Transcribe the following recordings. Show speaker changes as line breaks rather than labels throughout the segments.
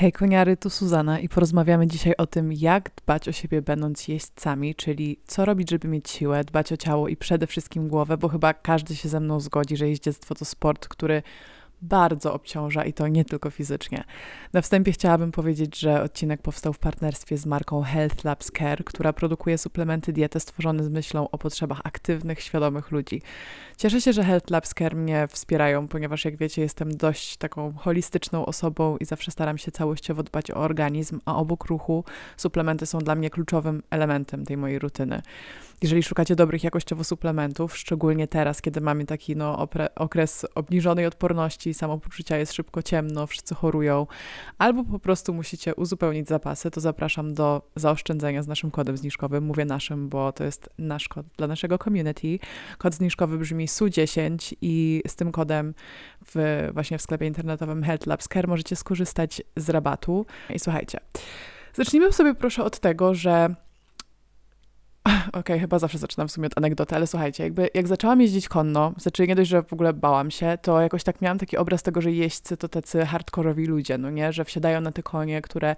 Hej koniary, tu Suzana i porozmawiamy dzisiaj o tym, jak dbać o siebie będąc jeźdźcami, czyli co robić, żeby mieć siłę, dbać o ciało i przede wszystkim głowę, bo chyba każdy się ze mną zgodzi, że jeździectwo to sport, który bardzo obciąża i to nie tylko fizycznie. Na wstępie chciałabym powiedzieć, że odcinek powstał w partnerstwie z marką Health Labs Care, która produkuje suplementy diety stworzone z myślą o potrzebach aktywnych, świadomych ludzi. Cieszę się, że Health Labs Care mnie wspierają, ponieważ jak wiecie, jestem dość taką holistyczną osobą i zawsze staram się całościowo dbać o organizm, a obok ruchu suplementy są dla mnie kluczowym elementem tej mojej rutyny. Jeżeli szukacie dobrych jakościowo suplementów, szczególnie teraz, kiedy mamy taki no, okres obniżonej odporności, samopoczucia jest szybko ciemno, wszyscy chorują, albo po prostu musicie uzupełnić zapasy, to zapraszam do zaoszczędzenia z naszym kodem zniżkowym. Mówię naszym, bo to jest nasz kod dla naszego community. Kod zniżkowy brzmi SU10 i z tym kodem w, właśnie w sklepie internetowym Health Labs Care możecie skorzystać z rabatu. I słuchajcie, zacznijmy sobie proszę od tego, że Okej, okay, chyba zawsze zaczynam w sumie od anegdoty, ale słuchajcie, jakby jak zaczęłam jeździć konno, znaczy nie dość, że w ogóle bałam się, to jakoś tak miałam taki obraz tego, że jeźdźcy to tacy hardkorowi ludzie, no nie? Że wsiadają na te konie, które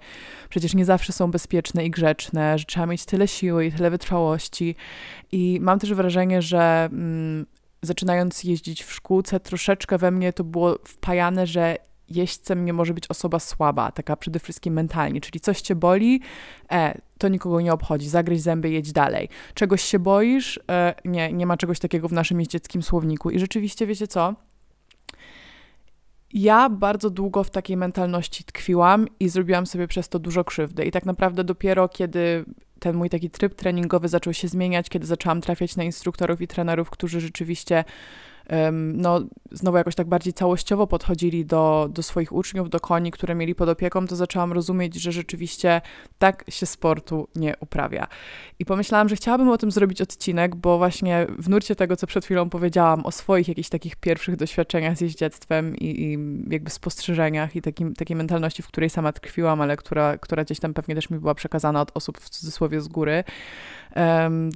przecież nie zawsze są bezpieczne i grzeczne, że trzeba mieć tyle siły i tyle wytrwałości. I mam też wrażenie, że mm, zaczynając jeździć w szkółce, troszeczkę we mnie to było wpajane, że jeźdźcem nie może być osoba słaba, taka przede wszystkim mentalnie, czyli coś cię boli, e, to nikogo nie obchodzi, zagryź zęby, jedź dalej. Czegoś się boisz? E, nie, nie ma czegoś takiego w naszym jeździeckim słowniku. I rzeczywiście, wiecie co? Ja bardzo długo w takiej mentalności tkwiłam i zrobiłam sobie przez to dużo krzywdy. I tak naprawdę dopiero kiedy ten mój taki tryb treningowy zaczął się zmieniać, kiedy zaczęłam trafiać na instruktorów i trenerów, którzy rzeczywiście no, znowu jakoś tak bardziej całościowo podchodzili do, do swoich uczniów, do koni, które mieli pod opieką, to zaczęłam rozumieć, że rzeczywiście tak się sportu nie uprawia. I pomyślałam, że chciałabym o tym zrobić odcinek, bo właśnie w nurcie tego, co przed chwilą powiedziałam, o swoich jakichś takich pierwszych doświadczeniach z jeździectwem i, i jakby spostrzeżeniach i takim, takiej mentalności, w której sama tkwiłam, ale która, która gdzieś tam pewnie też mi była przekazana od osób w cudzysłowie z góry.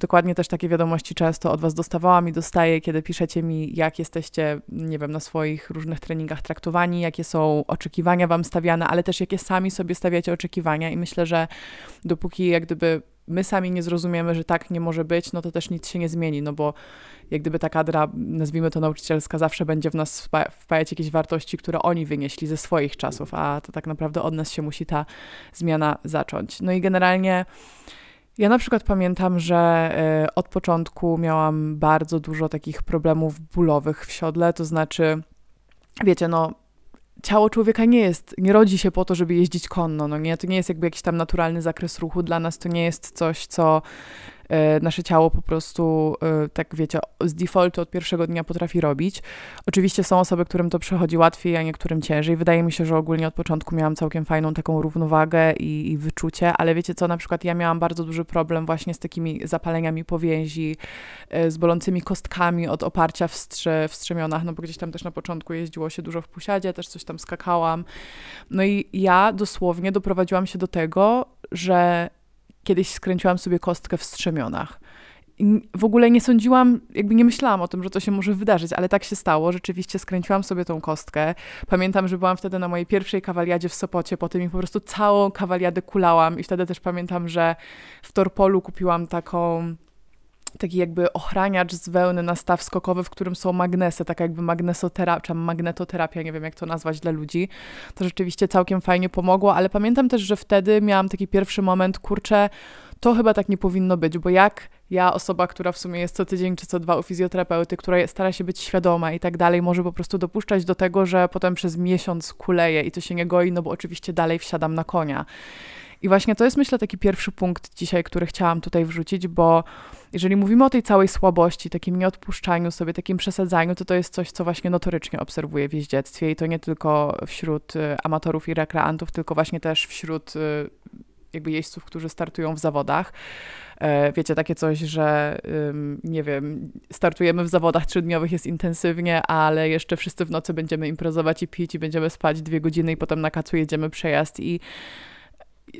Dokładnie też takie wiadomości często od Was dostawałam i dostaję, kiedy piszecie mi, jak jesteście, nie wiem, na swoich różnych treningach traktowani, jakie są oczekiwania Wam stawiane, ale też jakie sami sobie stawiacie oczekiwania. I myślę, że dopóki jak gdyby my sami nie zrozumiemy, że tak nie może być, no to też nic się nie zmieni, no bo jak gdyby ta kadra, nazwijmy to nauczycielska, zawsze będzie w nas wpajać jakieś wartości, które oni wynieśli ze swoich czasów, a to tak naprawdę od nas się musi ta zmiana zacząć. No i generalnie ja na przykład pamiętam, że e, od początku miałam bardzo dużo takich problemów bólowych w siodle, to znaczy, wiecie, no ciało człowieka nie jest, nie rodzi się po to, żeby jeździć konno, no nie, to nie jest jakby jakiś tam naturalny zakres ruchu, dla nas to nie jest coś, co nasze ciało po prostu, e, tak wiecie, z defaultu od pierwszego dnia potrafi robić. Oczywiście są osoby, którym to przechodzi łatwiej, a niektórym ciężej. Wydaje mi się, że ogólnie od początku miałam całkiem fajną taką równowagę i, i wyczucie, ale wiecie co, na przykład ja miałam bardzo duży problem właśnie z takimi zapaleniami powięzi, e, z bolącymi kostkami od oparcia w, strze, w strzemionach, no bo gdzieś tam też na początku jeździło się dużo w pusiadzie, też coś tam skakałam. No i ja dosłownie doprowadziłam się do tego, że kiedyś skręciłam sobie kostkę w strzemionach. W ogóle nie sądziłam, jakby nie myślałam o tym, że to się może wydarzyć, ale tak się stało. Rzeczywiście skręciłam sobie tą kostkę. Pamiętam, że byłam wtedy na mojej pierwszej kawaliadzie w Sopocie, potem i po prostu całą kawaliadę kulałam i wtedy też pamiętam, że w Torpolu kupiłam taką taki jakby ochraniacz z wełny na staw skokowy, w którym są magnesy, taka jakby magnesoterapia, magnetoterapia, nie wiem jak to nazwać dla ludzi. To rzeczywiście całkiem fajnie pomogło, ale pamiętam też, że wtedy miałam taki pierwszy moment, kurczę, to chyba tak nie powinno być, bo jak ja, osoba, która w sumie jest co tydzień czy co dwa u fizjoterapeuty, która stara się być świadoma i tak dalej, może po prostu dopuszczać do tego, że potem przez miesiąc kuleje i to się nie goi, no bo oczywiście dalej wsiadam na konia. I właśnie to jest, myślę, taki pierwszy punkt dzisiaj, który chciałam tutaj wrzucić, bo jeżeli mówimy o tej całej słabości, takim nieodpuszczaniu sobie, takim przesadzaniu, to to jest coś, co właśnie notorycznie obserwuję w jeździectwie i to nie tylko wśród y, amatorów i rekreantów, tylko właśnie też wśród y, jakby jeźdźców, którzy startują w zawodach. E, wiecie, takie coś, że nie wiem, startujemy w zawodach trzydniowych, jest intensywnie, ale jeszcze wszyscy w nocy będziemy imprezować i pić i będziemy spać dwie godziny i potem na kacu jedziemy przejazd i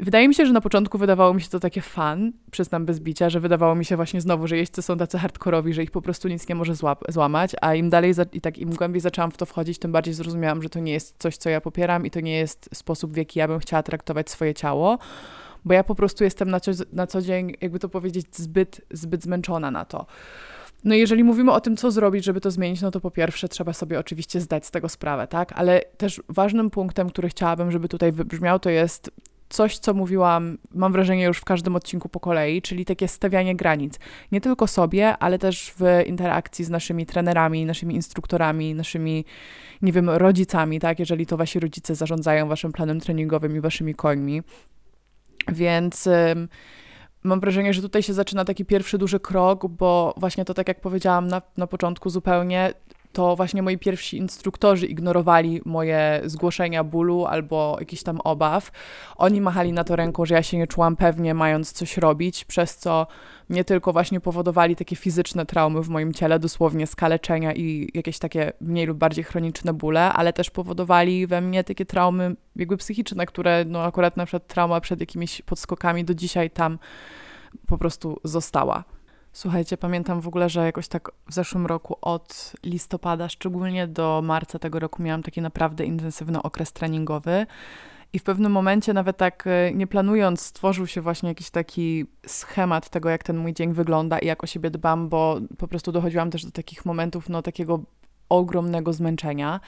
wydaje mi się, że na początku wydawało mi się to takie fan, przyznam bez bicia, że wydawało mi się właśnie znowu, że jeźdźcy są tacy hardkorowi, że ich po prostu nic nie może złamać, a im dalej i tak im głębiej zaczęłam w to wchodzić, tym bardziej zrozumiałam, że to nie jest coś, co ja popieram i to nie jest sposób, w jaki ja bym chciała traktować swoje ciało, bo ja po prostu jestem na co, na co dzień, jakby to powiedzieć, zbyt, zbyt zmęczona na to. No jeżeli mówimy o tym, co zrobić, żeby to zmienić, no to po pierwsze trzeba sobie oczywiście zdać z tego sprawę, tak? Ale też ważnym punktem, który chciałabym, żeby tutaj wybrzmiał, to jest coś, co mówiłam, mam wrażenie, już w każdym odcinku po kolei, czyli takie stawianie granic. Nie tylko sobie, ale też w interakcji z naszymi trenerami, naszymi instruktorami, naszymi, nie wiem, rodzicami, tak? Jeżeli to wasi rodzice zarządzają waszym planem treningowym i waszymi końmi. Więc mam wrażenie, że tutaj się zaczyna taki pierwszy duży krok, bo właśnie to tak jak powiedziałam na, na początku zupełnie, to właśnie moi pierwsi instruktorzy ignorowali moje zgłoszenia bólu albo jakichś tam obaw. Oni machali na to ręką, że ja się nie czułam pewnie, mając coś robić, przez co nie tylko właśnie powodowali takie fizyczne traumy w moim ciele, dosłownie skaleczenia i jakieś takie mniej lub bardziej chroniczne bóle, ale też powodowali we mnie takie traumy jakby psychiczne, które no akurat na przykład trauma przed jakimiś podskokami do dzisiaj tam po prostu została. Słuchajcie, pamiętam w ogóle, że jakoś tak w zeszłym roku od listopada, szczególnie do marca tego roku, miałam taki naprawdę intensywny okres treningowy. I w pewnym momencie, nawet tak e, nie planując, stworzył się właśnie jakiś taki schemat tego, jak ten mój dzień wygląda i jak o siebie dbam, bo po prostu dochodziłam też do takich momentów, no takiego ogromnego zmęczenia.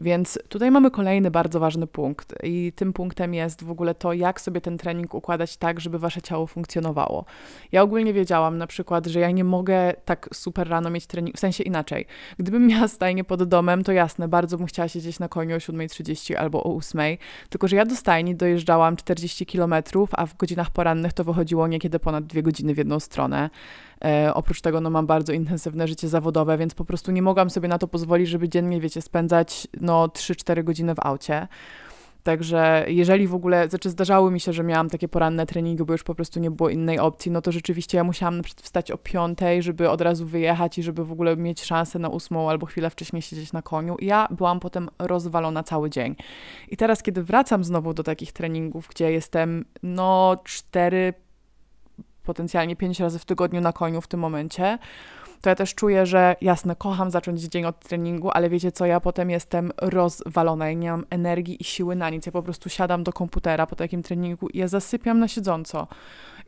Więc tutaj mamy kolejny bardzo ważny punkt, i tym punktem jest w ogóle to, jak sobie ten trening układać tak, żeby wasze ciało funkcjonowało. Ja ogólnie wiedziałam na przykład, że ja nie mogę tak super rano mieć trening, w sensie inaczej. Gdybym miała stajnię pod domem, to jasne, bardzo bym chciała siedzieć na koniu o 7.30 albo o 8.00, tylko że ja do stajni dojeżdżałam 40 km, a w godzinach porannych to wychodziło niekiedy ponad dwie godziny w jedną stronę. E, oprócz tego no, mam bardzo intensywne życie zawodowe, więc po prostu nie mogłam sobie na to pozwolić, żeby dziennie, wiecie, spędzać no 3-4 godziny w aucie. Także jeżeli w ogóle, znaczy zdarzały mi się, że miałam takie poranne treningi, bo już po prostu nie było innej opcji, no to rzeczywiście ja musiałam wstać o piątej, żeby od razu wyjechać i żeby w ogóle mieć szansę na ósmą albo chwilę wcześniej siedzieć na koniu. I ja byłam potem rozwalona cały dzień. I teraz, kiedy wracam znowu do takich treningów, gdzie jestem no cztery potencjalnie pięć razy w tygodniu na koniu w tym momencie, to ja też czuję, że jasne, kocham zacząć dzień od treningu, ale wiecie co, ja potem jestem rozwalona i nie mam energii i siły na nic. Ja po prostu siadam do komputera po takim treningu i ja zasypiam na siedząco.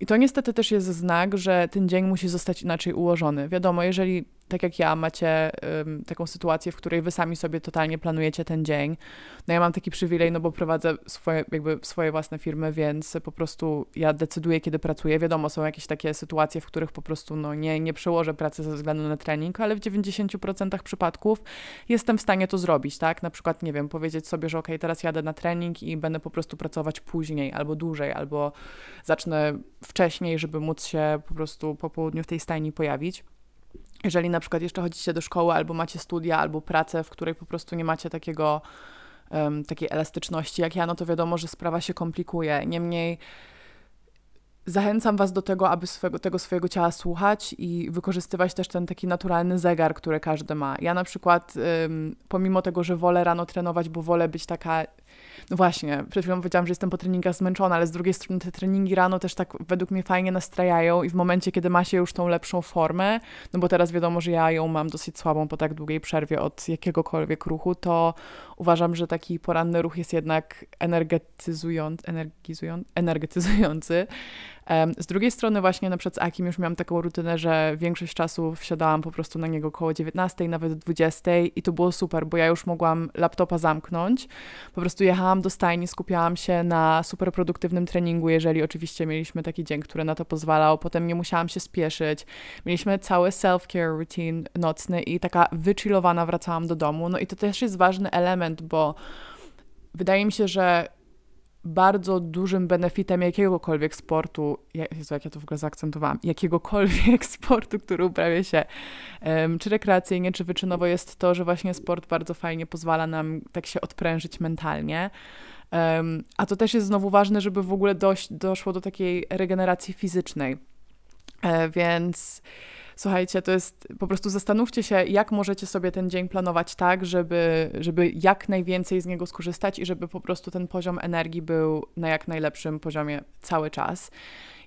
I to niestety też jest znak, że ten dzień musi zostać inaczej ułożony. Wiadomo, jeżeli tak jak ja macie um, taką sytuację, w której wy sami sobie totalnie planujecie ten dzień. No ja mam taki przywilej, no bo prowadzę swoje, jakby swoje własne firmy, więc po prostu ja decyduję, kiedy pracuję. Wiadomo, są jakieś takie sytuacje, w których po prostu no, nie, nie przełożę pracy ze względu na trening, ale w 90% przypadków jestem w stanie to zrobić, tak? Na przykład, nie wiem, powiedzieć sobie, że ok, teraz jadę na trening i będę po prostu pracować później, albo dłużej, albo zacznę wcześniej, żeby móc się po prostu po południu w tej stajni pojawić. Jeżeli na przykład jeszcze chodzicie do szkoły, albo macie studia, albo pracę, w której po prostu nie macie takiego, um, takiej elastyczności jak ja, no to wiadomo, że sprawa się komplikuje. Niemniej zachęcam Was do tego, aby swego, tego swojego ciała słuchać i wykorzystywać też ten taki naturalny zegar, który każdy ma. Ja na przykład, um, pomimo tego, że wolę rano trenować, bo wolę być taka no właśnie, przed chwilą powiedziałam, że jestem po treningach zmęczona, ale z drugiej strony te treningi rano też tak według mnie fajnie nastrajają i w momencie, kiedy ma się już tą lepszą formę, no bo teraz wiadomo, że ja ją mam dosyć słabą po tak długiej przerwie od jakiegokolwiek ruchu, to uważam, że taki poranny ruch jest jednak energetyzujący, energetyzujący z drugiej strony właśnie na przykład z Akim już miałam taką rutynę, że większość czasu wsiadałam po prostu na niego około 19, nawet 20 i to było super, bo ja już mogłam laptopa zamknąć. Po prostu jechałam do stajni, skupiałam się na super produktywnym treningu, jeżeli oczywiście mieliśmy taki dzień, który na to pozwalał. Potem nie musiałam się spieszyć. Mieliśmy cały self-care routine nocny i taka wychillowana wracałam do domu. No i to też jest ważny element, bo wydaje mi się, że bardzo dużym benefitem jakiegokolwiek sportu, Jezu, jak ja to w ogóle zaakcentowałam, jakiegokolwiek sportu, który uprawia się czy rekreacyjnie, czy wyczynowo, jest to, że właśnie sport bardzo fajnie pozwala nam tak się odprężyć mentalnie. A to też jest znowu ważne, żeby w ogóle dość, doszło do takiej regeneracji fizycznej. E, więc Słuchajcie, to jest po prostu zastanówcie się, jak możecie sobie ten dzień planować tak, żeby, żeby jak najwięcej z niego skorzystać i żeby po prostu ten poziom energii był na jak najlepszym poziomie cały czas.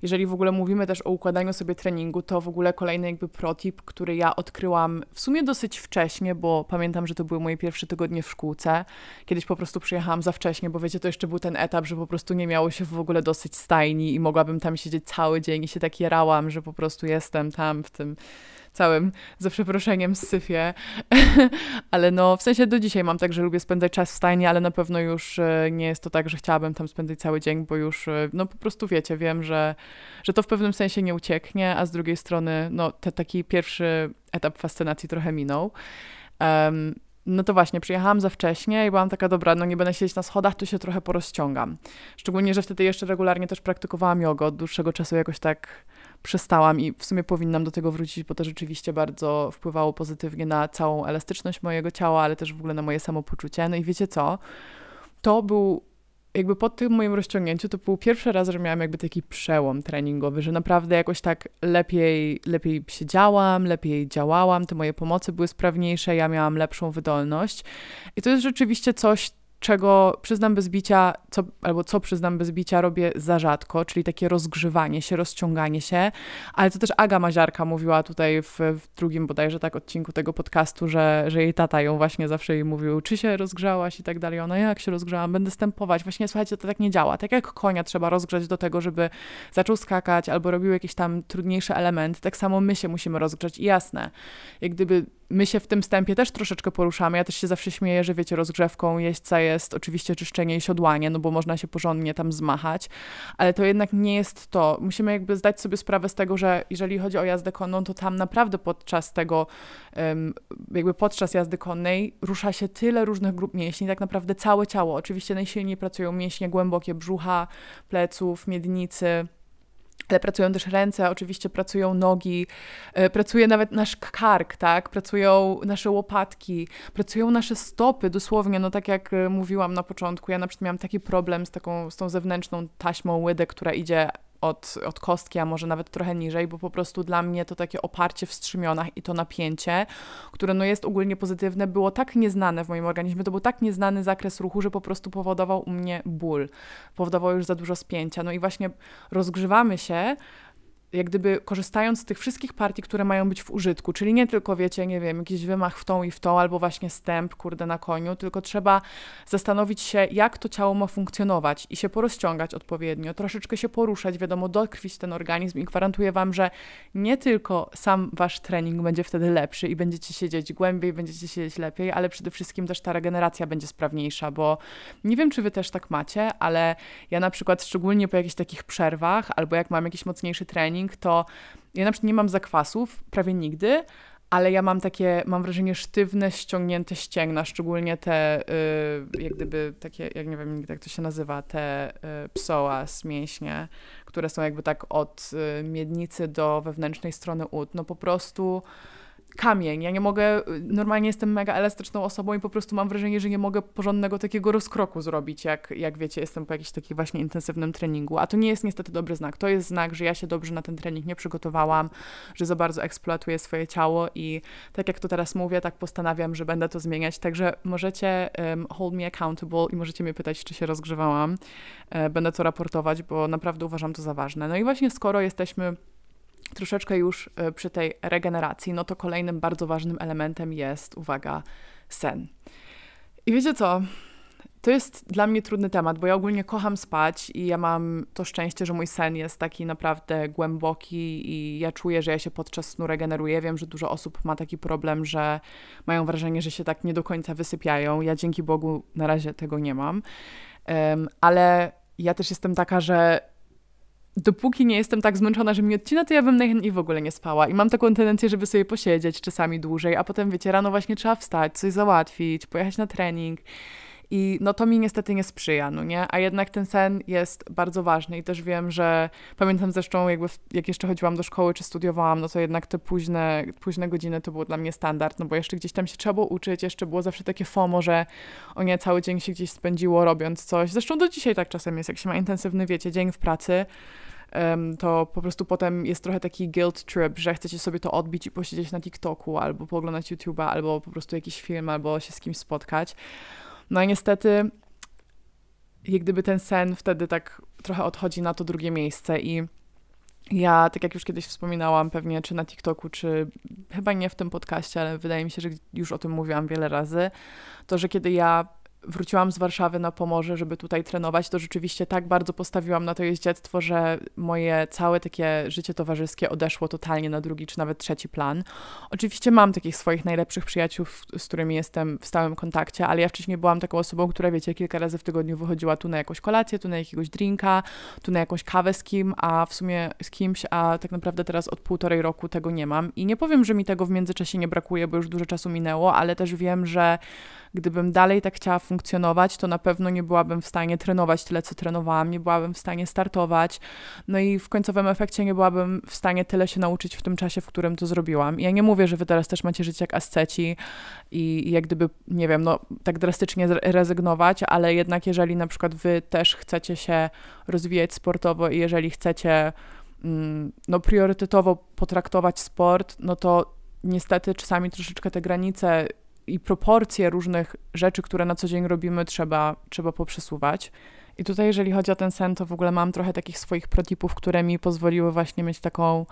Jeżeli w ogóle mówimy też o układaniu sobie treningu, to w ogóle kolejny jakby protip, który ja odkryłam w sumie dosyć wcześnie, bo pamiętam, że to były moje pierwsze tygodnie w szkółce. Kiedyś po prostu przyjechałam za wcześnie, bo wiecie, to jeszcze był ten etap, że po prostu nie miało się w ogóle dosyć stajni i mogłabym tam siedzieć cały dzień i się tak jarałam, że po prostu jestem tam w tym całym, za przeproszeniem, syfie. ale no, w sensie do dzisiaj mam tak, że lubię spędzać czas w stajni, ale na pewno już e, nie jest to tak, że chciałabym tam spędzać cały dzień, bo już, e, no po prostu wiecie, wiem, że, że to w pewnym sensie nie ucieknie, a z drugiej strony, no, te, taki pierwszy etap fascynacji trochę minął. Um, no to właśnie, przyjechałam za wcześnie i byłam taka, dobra, no nie będę siedzieć na schodach, to się trochę porozciągam. Szczególnie, że wtedy jeszcze regularnie też praktykowałam jogę, od dłuższego czasu jakoś tak przestałam i w sumie powinnam do tego wrócić, bo to rzeczywiście bardzo wpływało pozytywnie na całą elastyczność mojego ciała, ale też w ogóle na moje samopoczucie. No i wiecie co? To był jakby po tym moim rozciągnięciu to był pierwszy raz, że miałam jakby taki przełom treningowy, że naprawdę jakoś tak lepiej, lepiej siedziałam, lepiej działałam, te moje pomocy były sprawniejsze, ja miałam lepszą wydolność. I to jest rzeczywiście coś, czego przyznam bez bicia, co, albo co przyznam bez bicia robię za rzadko, czyli takie rozgrzewanie się, rozciąganie się, ale to też Aga Maziarka mówiła tutaj w, w drugim bodajże tak odcinku tego podcastu, że, że jej tata ją właśnie zawsze jej mówił, czy się rozgrzałaś i tak dalej, ona jak się rozgrzałam, będę stępować, właśnie słuchajcie, to tak nie działa, tak jak konia trzeba rozgrzać do tego, żeby zaczął skakać albo robił jakieś tam trudniejsze elementy, tak samo my się musimy rozgrzać. I jasne, jak gdyby my się w tym wstępie też troszeczkę poruszamy. Ja też się zawsze śmieję, że wiecie, rozgrzewką jeźdźca jest oczywiście czyszczenie i siodłanie, no bo można się porządnie tam zmachać, ale to jednak nie jest to. Musimy jakby zdać sobie sprawę z tego, że jeżeli chodzi o jazdę konną, to tam naprawdę podczas tego, jakby podczas jazdy konnej rusza się tyle różnych grup mięśni, tak naprawdę całe ciało. Oczywiście najsilniej pracują mięśnie głębokie brzucha, pleców, miednicy, ale pracują też ręce, oczywiście pracują nogi, e, pracuje nawet nasz kark, tak? Pracują nasze łopatki, pracują nasze stopy, dosłownie, no tak jak e, mówiłam na początku, ja na przykład miałam taki problem z taką, z tą zewnętrzną taśmą łydę, która idzie od, od kostki, a może nawet trochę niżej, bo po prostu dla mnie to takie oparcie w strzymionach i to napięcie, które no jest ogólnie pozytywne, było tak nieznane w moim organizmie, to był tak nieznany zakres ruchu, że po prostu powodował u mnie ból, powodował już za dużo spięcia. No i właśnie rozgrzewamy się jak gdyby korzystając z tych wszystkich partii, które mają być w użytku, czyli nie tylko, wiecie, nie wiem, jakiś wymach w tą i w tą, albo właśnie stęp, kurde, na koniu, tylko trzeba zastanowić się, jak to ciało ma funkcjonować i się porozciągać odpowiednio, troszeczkę się poruszać, wiadomo, dokrwić ten organizm i gwarantuję Wam, że nie tylko sam Wasz trening będzie wtedy lepszy i będziecie siedzieć głębiej, będziecie siedzieć lepiej, ale przede wszystkim też ta regeneracja będzie sprawniejsza, bo nie wiem, czy Wy też tak macie, ale ja na przykład szczególnie po jakichś takich przerwach, albo jak mam jakiś mocniejszy trening, to ja na przykład nie mam zakwasów prawie nigdy, ale ja mam takie, mam wrażenie, sztywne, ściągnięte ścięgna, szczególnie te, y, jak gdyby takie, jak nie wiem jak to się nazywa, te y, psoas, mięśnie, które są jakby tak od y, miednicy do wewnętrznej strony ud. No po prostu kamień. Ja nie mogę, normalnie jestem mega elastyczną osobą i po prostu mam wrażenie, że nie mogę porządnego takiego rozkroku zrobić, jak, jak wiecie, jestem po jakimś takim właśnie intensywnym treningu. A to nie jest niestety dobry znak. To jest znak, że ja się dobrze na ten trening nie przygotowałam, że za bardzo eksploatuję swoje ciało i tak jak to teraz mówię, tak postanawiam, że będę to zmieniać. Także możecie um, hold me accountable i możecie mnie pytać, czy się rozgrzewałam. E, będę to raportować, bo naprawdę uważam to za ważne. No i właśnie skoro jesteśmy troszeczkę już e, przy tej regeneracji, no to kolejnym bardzo ważnym elementem jest, uwaga, sen. I wiecie co? To jest dla mnie trudny temat, bo ja ogólnie kocham spać i ja mam to szczęście, że mój sen jest taki naprawdę głęboki i ja czuję, że ja się podczas snu regeneruję. Wiem, że dużo osób ma taki problem, że mają wrażenie, że się tak nie do końca wysypiają. Ja dzięki Bogu na razie tego nie mam. Um, ale ja też jestem taka, że dopóki nie jestem tak zmęczona, że mi odcina, to ja bym najchętniej w ogóle nie spała. I mam taką tendencję, żeby sobie posiedzieć czasami dłużej, a potem, wiecie, rano właśnie trzeba wstać, coś załatwić, pojechać na trening. I no to mi niestety nie sprzyja, no nie? A jednak ten sen jest bardzo ważny i też wiem, że pamiętam zresztą jakby jak jeszcze chodziłam do szkoły czy studiowałam, no to jednak te późne, późne godziny to było dla mnie standard, no bo jeszcze gdzieś tam się trzeba było uczyć, jeszcze było zawsze takie FOMO, że o nie, cały dzień się gdzieś spędziło robiąc coś. Zresztą do dzisiaj tak czasem jest, jak się ma intensywny, wiecie, dzień w pracy, to po prostu potem jest trochę taki guilt trip, że chcecie sobie to odbić i posiedzieć na TikToku, albo pooglądać YouTube'a, albo po prostu jakiś film, albo się z kimś spotkać. No i niestety, jak gdyby ten sen wtedy tak trochę odchodzi na to drugie miejsce i ja, tak jak już kiedyś wspominałam, pewnie czy na TikToku, czy chyba nie w tym podcaście, ale wydaje mi się, że już o tym mówiłam wiele razy, to, że kiedy ja wróciłam z Warszawy na Pomorze, żeby tutaj trenować, to rzeczywiście tak bardzo postawiłam na to jeździectwo, że moje całe takie życie towarzyskie odeszło totalnie na drugi czy nawet trzeci plan. Oczywiście mam takich swoich najlepszych przyjaciół, z którymi jestem w stałym kontakcie, ale ja wcześniej byłam taką osobą, która wiecie, kilka razy w tygodniu wychodziła tu na jakąś kolację, tu na jakiegoś drinka, tu na jakąś kawę z kim, a w sumie z kimś, a tak naprawdę teraz od półtorej roku tego nie mam. I nie powiem, że mi tego w międzyczasie nie brakuje, bo już dużo czasu minęło, ale też wiem, że Gdybym dalej tak chciała funkcjonować, to na pewno nie byłabym w stanie trenować tyle, co trenowałam, nie byłabym w stanie startować, no i w końcowym efekcie nie byłabym w stanie tyle się nauczyć w tym czasie, w którym to zrobiłam. Ja nie mówię, że wy teraz też macie żyć jak asceci i, i jak gdyby, nie wiem, no tak drastycznie rezygnować, ale jednak jeżeli na przykład wy też chcecie się rozwijać sportowo i jeżeli chcecie mm, no, priorytetowo potraktować sport, no to niestety czasami troszeczkę te granice i proporcje różnych rzeczy, które na co dzień robimy, trzeba, trzeba poprzesuwać. I tutaj, jeżeli chodzi o ten sen, to w ogóle mam trochę takich swoich protipów, które mi pozwoliły właśnie mieć taką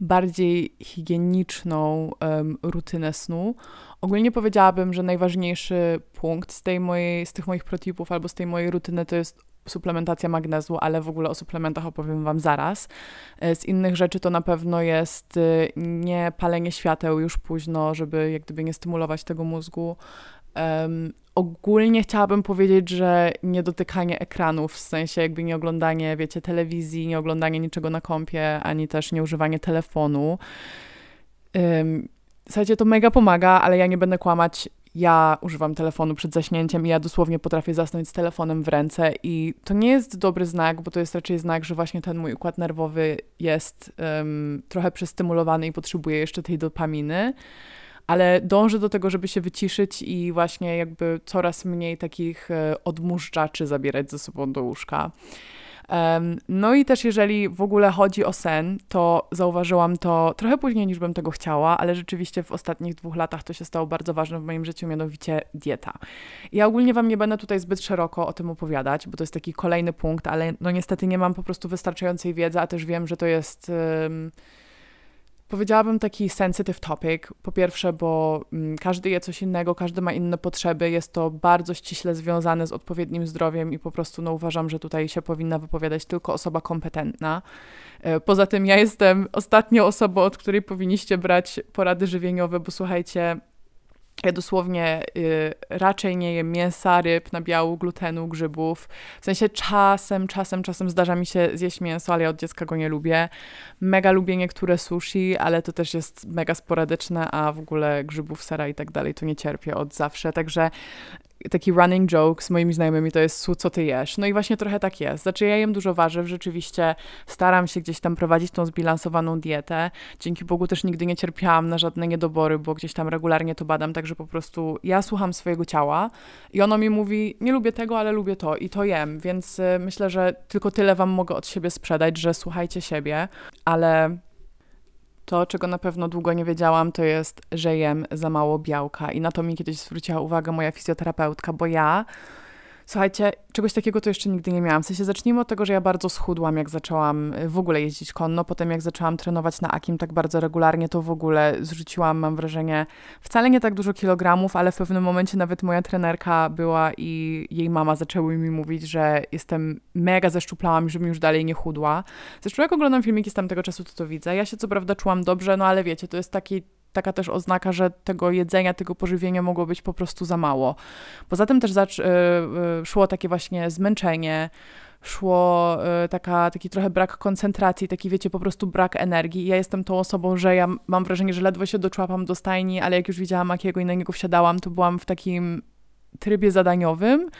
bardziej higieniczną um, rutynę snu. Ogólnie powiedziałabym, że najważniejszy punkt z, tej mojej, z tych moich protipów albo z tej mojej rutyny to jest suplementacja magnezu, ale w ogóle o suplementach opowiem Wam zaraz. E, z innych rzeczy to na pewno jest e, nie palenie świateł już późno, żeby jak gdyby nie stymulować tego mózgu. Um, ogólnie chciałabym powiedzieć, że nie dotykanie ekranów, w sensie jakby nie oglądanie, wiecie, telewizji, nie oglądanie niczego na kompie, ani też nie używanie telefonu. Um, słuchajcie, to mega pomaga, ale ja nie będę kłamać ja używam telefonu przed zaśnięciem i ja dosłownie potrafię zasnąć z telefonem w ręce i to nie jest dobry znak, bo to jest raczej znak, że właśnie ten mój układ nerwowy jest um, trochę przestymulowany i potrzebuje jeszcze tej dopaminy, ale dążę do tego, żeby się wyciszyć i właśnie jakby coraz mniej takich e, odmuszczaczy zabierać ze sobą do łóżka. No i też jeżeli w ogóle chodzi o sen, to zauważyłam to trochę później niż bym tego chciała, ale rzeczywiście w ostatnich dwóch latach to się stało bardzo ważne w moim życiu, mianowicie dieta. Ja ogólnie Wam nie będę tutaj zbyt szeroko o tym opowiadać, bo to jest taki kolejny punkt, ale no niestety nie mam po prostu wystarczającej wiedzy, a też wiem, że to jest... Um, Powiedziałabym taki sensitive topic. Po pierwsze, bo mm, każdy je coś innego, każdy ma inne potrzeby. Jest to bardzo ściśle związane z odpowiednim zdrowiem i po prostu no, uważam, że tutaj się powinna wypowiadać tylko osoba kompetentna. E, poza tym ja jestem ostatnią osobą, od której powinniście brać porady żywieniowe, bo słuchajcie, ja dosłownie y, raczej nie jem mięsa, ryb, nabiału, glutenu, grzybów. W sensie czasem, czasem, czasem zdarza mi się zjeść mięso, ale ja od dziecka go nie lubię. Mega lubię niektóre sushi, ale to też jest mega sporadyczne, a w ogóle grzybów, sera i tak dalej to nie cierpię od zawsze. Także taki running joke z moimi znajomymi to jest co ty jesz. No i właśnie trochę tak jest. Znaczy ja jem dużo warzyw, rzeczywiście staram się gdzieś tam prowadzić tą zbilansowaną dietę. Dzięki Bogu też nigdy nie cierpiałam na żadne niedobory, bo gdzieś tam regularnie to badam, także po prostu ja słucham swojego ciała i ono mi mówi, nie lubię tego, ale lubię to i to jem, więc y, myślę, że tylko tyle wam mogę od siebie sprzedać, że słuchajcie siebie, ale to, czego na pewno długo nie wiedziałam, to jest, że jem za mało białka. I na to mi kiedyś zwróciła uwagę moja fizjoterapeutka, bo ja Słuchajcie, czegoś takiego to jeszcze nigdy nie miałam. W sensie zacznijmy od tego, że ja bardzo schudłam, jak zaczęłam y, w ogóle jeździć konno. Potem jak zaczęłam trenować na Akim tak bardzo regularnie, to w ogóle zrzuciłam, mam wrażenie, wcale nie tak dużo kilogramów, ale w pewnym momencie nawet moja trenerka była i jej mama zaczęły mi mówić, że jestem mega zeszczuplałam żebym już dalej nie chudła. Zresztą jak oglądam filmiki z tamtego czasu, to to widzę. Ja się co prawda czułam dobrze, no ale wiecie, to jest taki taka też oznaka, że tego jedzenia, tego pożywienia mogło być po prostu za mało. Poza tym też y, y, szło takie właśnie zmęczenie, szło y, taka, taki trochę brak koncentracji, taki wiecie, po prostu brak energii. Ja jestem tą osobą, że ja mam wrażenie, że ledwo się doczłapam do stajni, ale jak już widziałam Akiego i na niego wsiadałam, to byłam w takim trybie zadaniowym,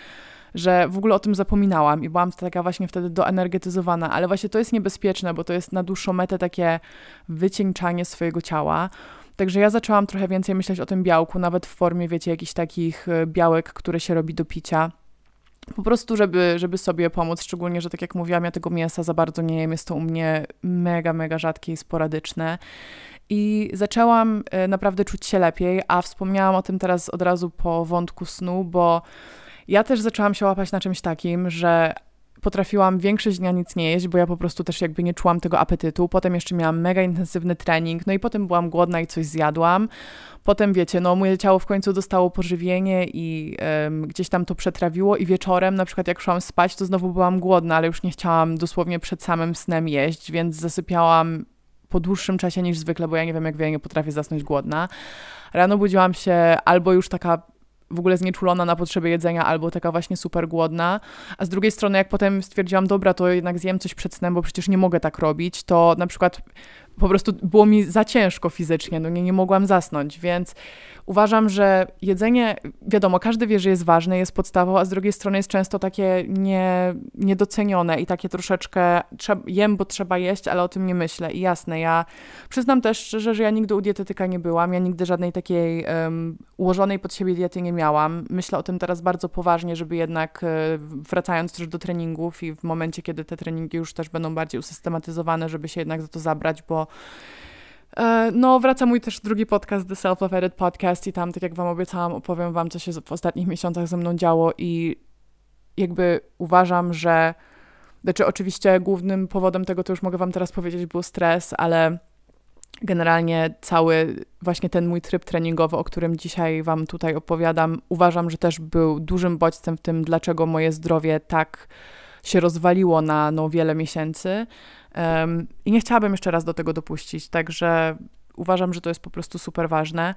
że w ogóle o tym zapominałam i byłam taka właśnie wtedy doenergetyzowana, ale właśnie to jest niebezpieczne, bo to jest na dłuższą metę takie wycieńczanie swojego ciała. Także ja zaczęłam trochę więcej myśleć o tym białku, nawet w formie, wiecie, jakichś takich e, białek, które się robi do picia. po prostu, żeby, żeby sobie pomóc, szczególnie, że tak jak mówiłam, ja tego mięsa za bardzo nie jem, jest to u mnie mega, mega rzadkie i sporadyczne. I zaczęłam e, naprawdę czuć się lepiej, a wspomniałam o tym teraz od razu po wątku snu, bo ja też zaczęłam się łapać na czymś takim, że potrafiłam większość dnia nic nie jeść, bo ja po prostu też jakby nie czułam tego apetytu. Potem jeszcze miałam mega intensywny trening, no i potem byłam głodna i coś zjadłam. Potem wiecie, no moje ciało w końcu dostało pożywienie i um, gdzieś tam to przetrawiło i wieczorem na przykład jak szłam spać, to znowu byłam głodna, ale już nie chciałam dosłownie przed samym snem jeść, więc zasypiałam po dłuższym czasie niż zwykle, bo ja nie wiem jak wie, nie potrafię zasnąć głodna. Rano budziłam się albo już taka w ogóle znieczulona na potrzeby jedzenia, albo taka właśnie super głodna. A z drugiej strony, jak potem stwierdziłam, dobra, to jednak zjem coś przed snem, bo przecież nie mogę tak robić, to na przykład po prostu było mi za ciężko fizycznie, no nie, nie mogłam zasnąć, więc uważam, że jedzenie, wiadomo, każdy wie, że jest ważne, jest podstawą, a z drugiej strony jest często takie nie, niedocenione i takie troszeczkę jem, bo trzeba jeść, ale o tym nie myślę. I jasne, ja przyznam też szczerze, że ja nigdy u dietetyka nie byłam, ja nigdy żadnej takiej um, ułożonej pod siebie diety nie miałam. Myślę o tym teraz bardzo poważnie, żeby jednak e, wracając też do treningów i w momencie, kiedy te treningi już też będą bardziej usystematyzowane, żeby się jednak za to zabrać, bo no, wraca mój też drugi podcast, The Self Love Edit Podcast i tam, tak jak wam obiecałam, opowiem wam, co się w ostatnich miesiącach ze mną działo i jakby uważam, że znaczy oczywiście głównym powodem tego, to już mogę wam teraz powiedzieć, był stres, ale generalnie cały właśnie ten mój tryb treningowy, o którym dzisiaj wam tutaj opowiadam, uważam, że też był dużym bodźcem w tym, dlaczego moje zdrowie tak się rozwaliło na no, wiele miesięcy. Um, I nie chciałabym jeszcze raz do tego dopuścić, także uważam, że to jest po prostu super ważne.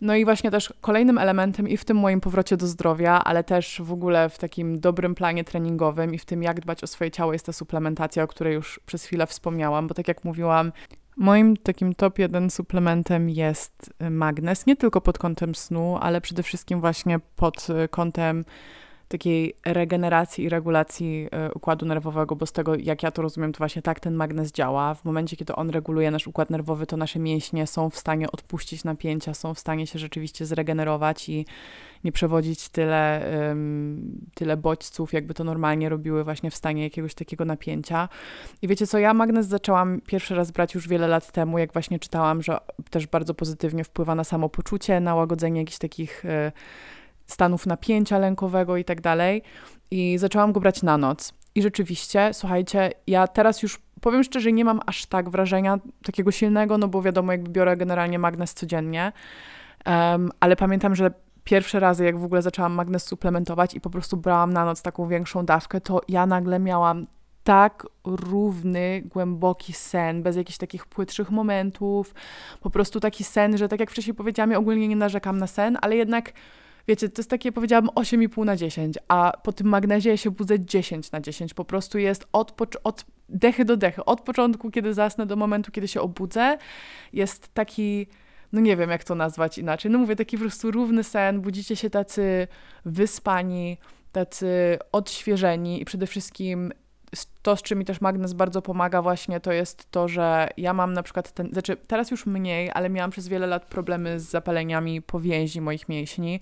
No i właśnie też kolejnym elementem i w tym moim powrocie do zdrowia, ale też w ogóle w takim dobrym planie treningowym i w tym, jak dbać o swoje ciało, jest ta suplementacja, o której już przez chwilę wspomniałam, bo tak jak mówiłam, Moim takim top jeden suplementem jest magnez, nie tylko pod kątem snu, ale przede wszystkim właśnie pod kątem takiej regeneracji i regulacji e, układu nerwowego, bo z tego, jak ja to rozumiem, to właśnie tak ten magnes działa. W momencie, kiedy on reguluje nasz układ nerwowy, to nasze mięśnie są w stanie odpuścić napięcia, są w stanie się rzeczywiście zregenerować i nie przewodzić tyle, tyle bodźców, jakby to normalnie robiły właśnie w stanie jakiegoś takiego napięcia. I wiecie co, ja magnes zaczęłam pierwszy raz brać już wiele lat temu, jak właśnie czytałam, że też bardzo pozytywnie wpływa na samopoczucie, na łagodzenie jakichś takich... Stanów napięcia lękowego i tak dalej. I zaczęłam go brać na noc. I rzeczywiście, słuchajcie, ja teraz już powiem szczerze, nie mam aż tak wrażenia takiego silnego, no bo wiadomo, jakby biorę generalnie magnes codziennie, um, ale pamiętam, że pierwsze razy, jak w ogóle zaczęłam magnes suplementować i po prostu brałam na noc taką większą dawkę, to ja nagle miałam tak równy, głęboki sen, bez jakichś takich płytszych momentów, po prostu taki sen, że tak jak wcześniej powiedziałam, ja ogólnie nie narzekam na sen, ale jednak wiecie, to jest takie, powiedziałabym, 8,5 na 10, a po tym magnezie się budzę 10 na 10. Po prostu jest od, od dechy do dechy, od początku, kiedy zasnę, do momentu, kiedy się obudzę, jest taki no nie wiem jak to nazwać inaczej. No mówię, taki po prostu równy sen, budzicie się tacy wyspani, tacy odświeżeni i przede wszystkim to, z czym mi też magnes bardzo pomaga właśnie, to jest to, że ja mam na przykład ten, znaczy teraz już mniej, ale miałam przez wiele lat problemy z zapaleniami powięzi moich mięśni.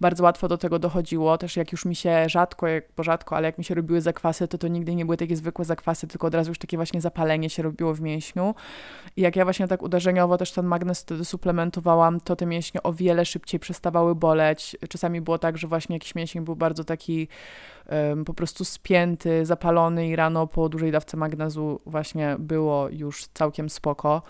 Bardzo łatwo do tego dochodziło, też jak już mi się rzadko, jak, bo rzadko, ale jak mi się robiły zakwasy, to to nigdy nie były takie zwykłe zakwasy, tylko od razu już takie właśnie zapalenie się robiło w mięśniu. I jak ja właśnie tak uderzeniowo też ten magnes wtedy suplementowałam, to te mięśnie o wiele szybciej przestawały boleć. Czasami było tak, że właśnie jakiś mięsień był bardzo taki um, po prostu spięty, zapalony i rano po dużej dawce magnezu właśnie było już całkiem spoko.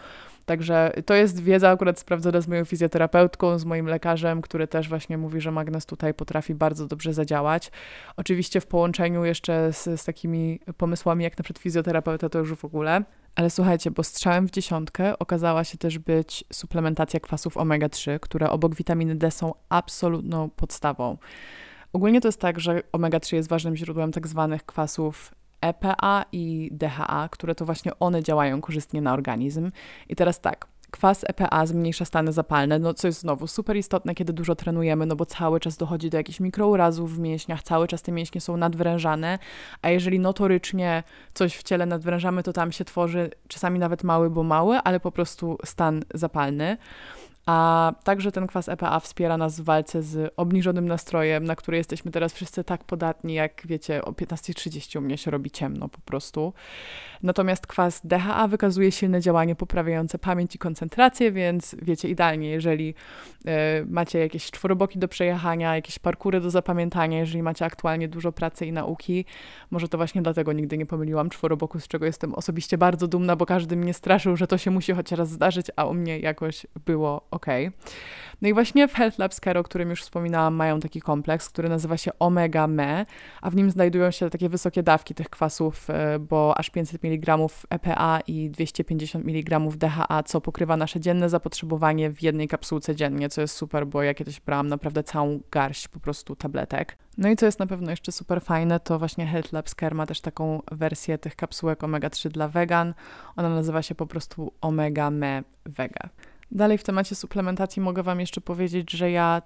Także to jest wiedza akurat sprawdzona z moją fizjoterapeutką, z moim lekarzem, który też właśnie mówi, że magnes tutaj potrafi bardzo dobrze zadziałać. Oczywiście w połączeniu jeszcze z, z takimi pomysłami jak na przykład fizjoterapeuta to już w ogóle. Ale słuchajcie, bo strzałem w dziesiątkę okazała się też być suplementacja kwasów omega-3, które obok witaminy D są absolutną podstawą. Ogólnie to jest tak, że omega-3 jest ważnym źródłem tak zwanych kwasów EPA i DHA, które to właśnie one działają korzystnie na organizm. I teraz tak, kwas EPA zmniejsza stany zapalne, no co jest znowu super istotne, kiedy dużo trenujemy, no bo cały czas dochodzi do jakichś mikrourazów w mięśniach, cały czas te mięśnie są nadwrężane, a jeżeli notorycznie coś w ciele nadwrężamy, to tam się tworzy czasami nawet mały, bo mały, ale po prostu stan zapalny. A także ten kwas EPA wspiera nas w walce z obniżonym nastrojem, na który jesteśmy teraz wszyscy tak podatni, jak wiecie, o 15.30 u mnie się robi ciemno po prostu. Natomiast kwas DHA wykazuje silne działanie poprawiające pamięć i koncentrację, więc wiecie, idealnie, jeżeli y, macie jakieś czworoboki do przejechania, jakieś parkury do zapamiętania, jeżeli macie aktualnie dużo pracy i nauki, może to właśnie dlatego nigdy nie pomyliłam czworoboku, z czego jestem osobiście bardzo dumna, bo każdy mnie straszył, że to się musi chociaż raz zdarzyć, a u mnie jakoś było ok. No i właśnie w Health Labs Care, o którym już wspominałam, mają taki kompleks, który nazywa się Omega Me, a w nim znajdują się takie wysokie dawki tych kwasów, e, bo aż 500 mg EPA i 250 mg DHA, co pokrywa nasze dzienne zapotrzebowanie w jednej kapsułce dziennie, co jest super, bo ja kiedyś brałam naprawdę całą garść po prostu tabletek. No i co jest na pewno jeszcze super fajne, to właśnie Health Labs Care ma też taką wersję tych kapsułek omega-3 dla wegan. Ona nazywa się po prostu Omega Me Vega. Dalej w temacie suplementacji mogę Wam jeszcze powiedzieć, że ja